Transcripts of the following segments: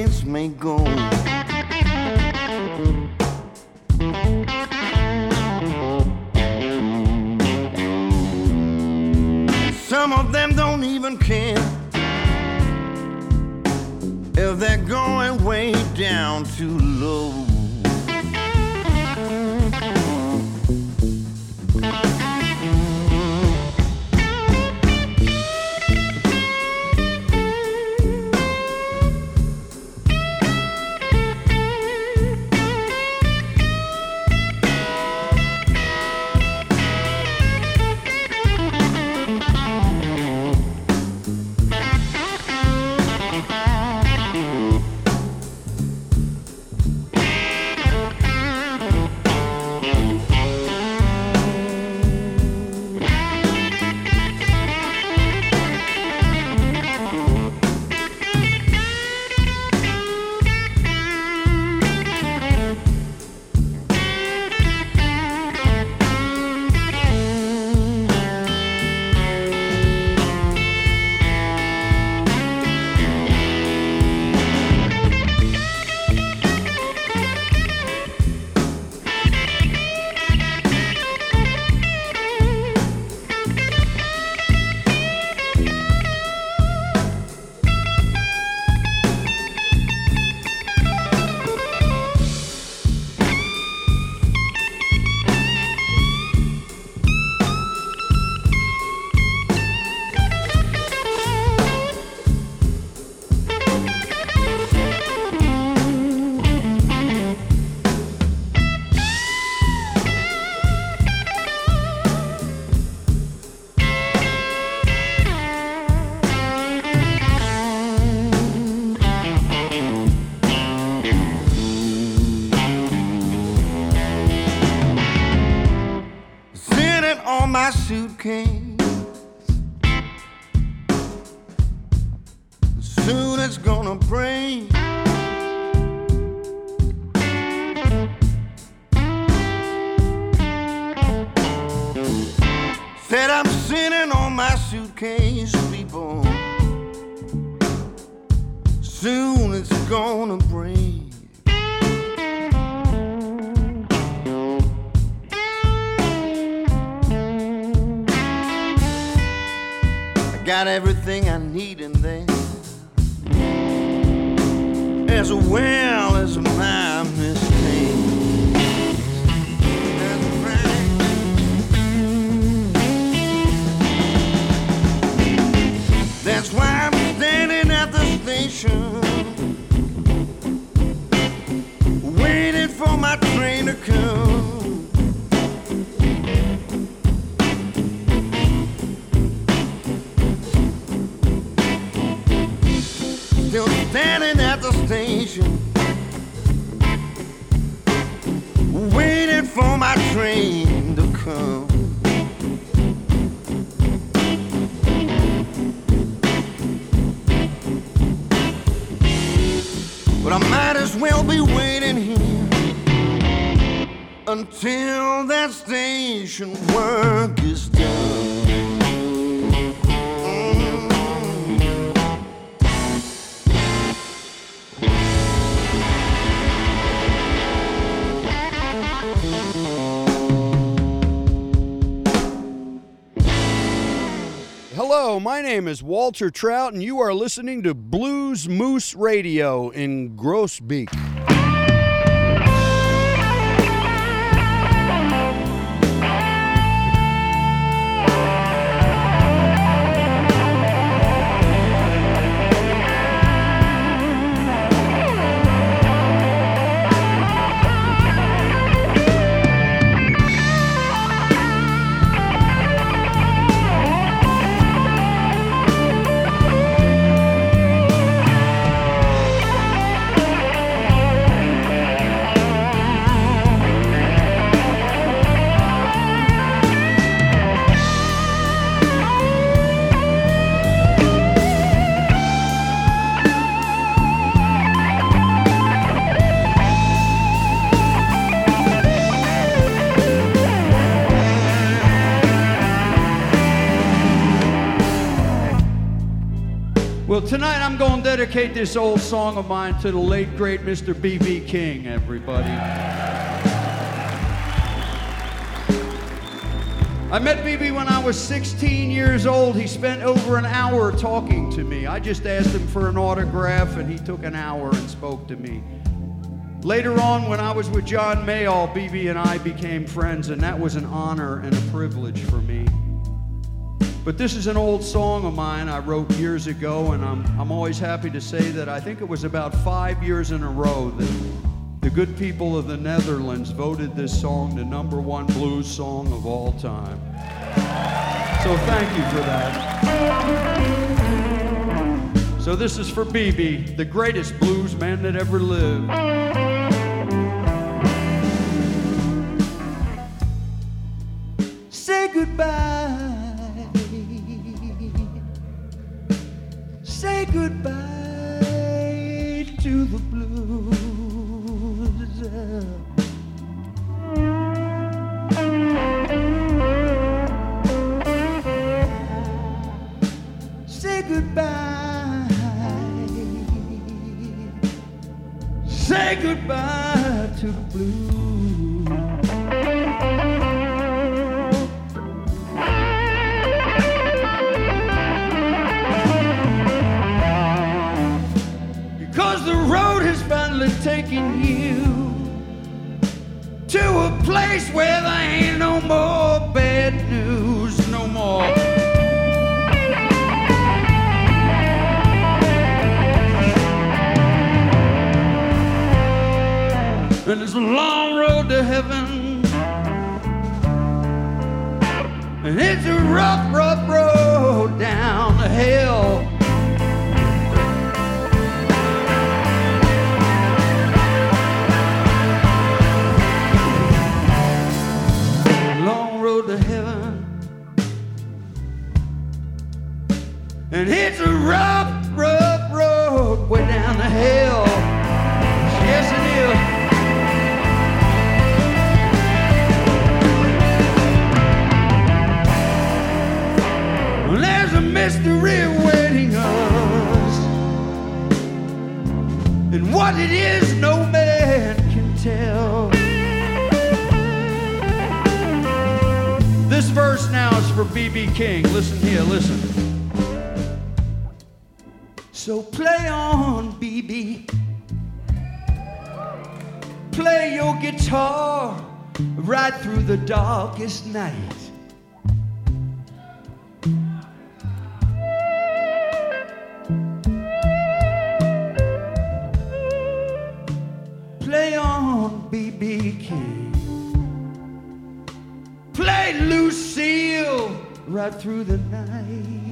Trains may go. Some of them don't even care if they're going way down too low. Suitcase, people. Soon it's gonna break. I got everything I need in there, as well as My name is Walter Trout, and you are listening to Blues Moose Radio in Groesbeek. Dedicate this old song of mine to the late, great Mr. B.B. King, everybody. I met BB when I was 16 years old. He spent over an hour talking to me. I just asked him for an autograph, and he took an hour and spoke to me. Later on, when I was with John Mayall, BB and I became friends, and that was an honor and a privilege for me. But this is an old song of mine I wrote years ago, and I'm, I'm always happy to say that I think it was about five years in a row that the good people of the Netherlands voted this song the number one blues song of all time. So thank you for that. So this is for BB, the greatest blues man that ever lived. Say goodbye. Say goodbye to the blues. Say goodbye. Say goodbye to the blues. Place where there ain't no more bad news, no more. And it's a long road to heaven. And it's a rough, rough road down to hell. And it's a rough, rough road way down the hill. Yes, it is. There's a mystery awaiting us. And what it is, no man can tell. This verse now is for BB King. Listen here, listen. So play on, BB. Play your guitar right through the darkest night. Play on, BB King. Play Lucille right through the night.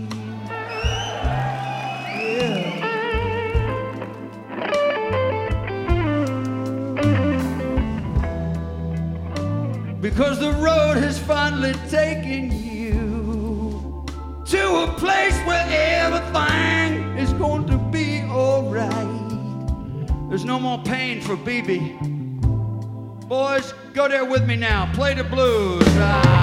Cause the road has finally taken you to a place where everything is going to be alright. There's no more pain for BB. Boys, go there with me now. Play the blues. Ah.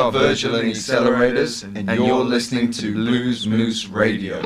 Are Virgil and Accelerators, and you're listening to Blues Moose Radio.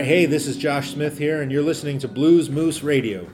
Right, hey, this is Josh Smith here, and you're listening to Blues Moose Radio.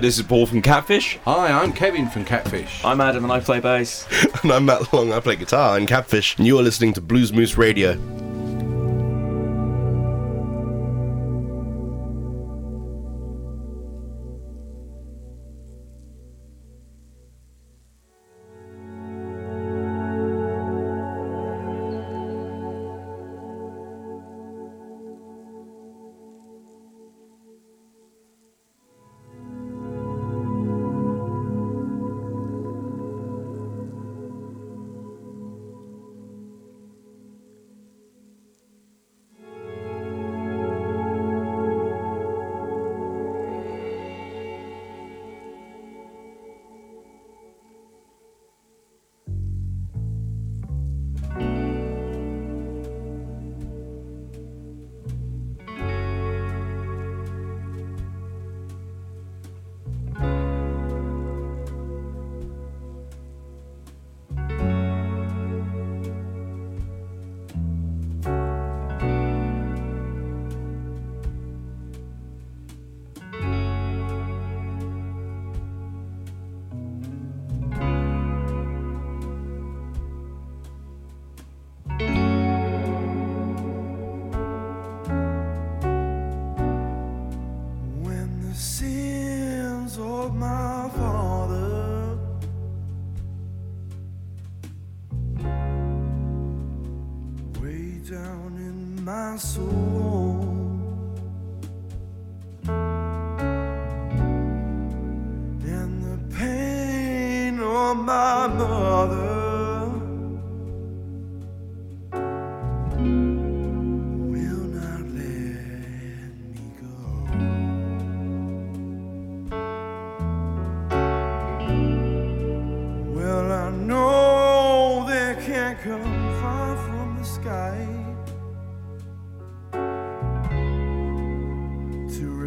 this is Paul from Catfish. Hi, I'm Kevin from Catfish. I'm Adam and I play bass. and I'm Matt Long, I play guitar in Catfish. And you are listening to Blues Moose Radio.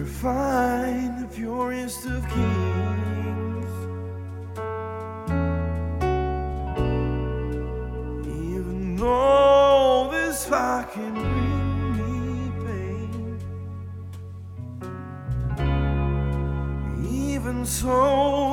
refine the purest of kings. Even though this fire can bring me pain, even so.